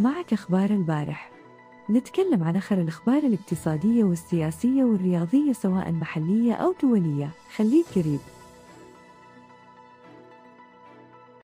معك أخبار البارح. نتكلم عن آخر الأخبار الاقتصادية والسياسية والرياضية سواء محلية أو دولية. خليك قريب.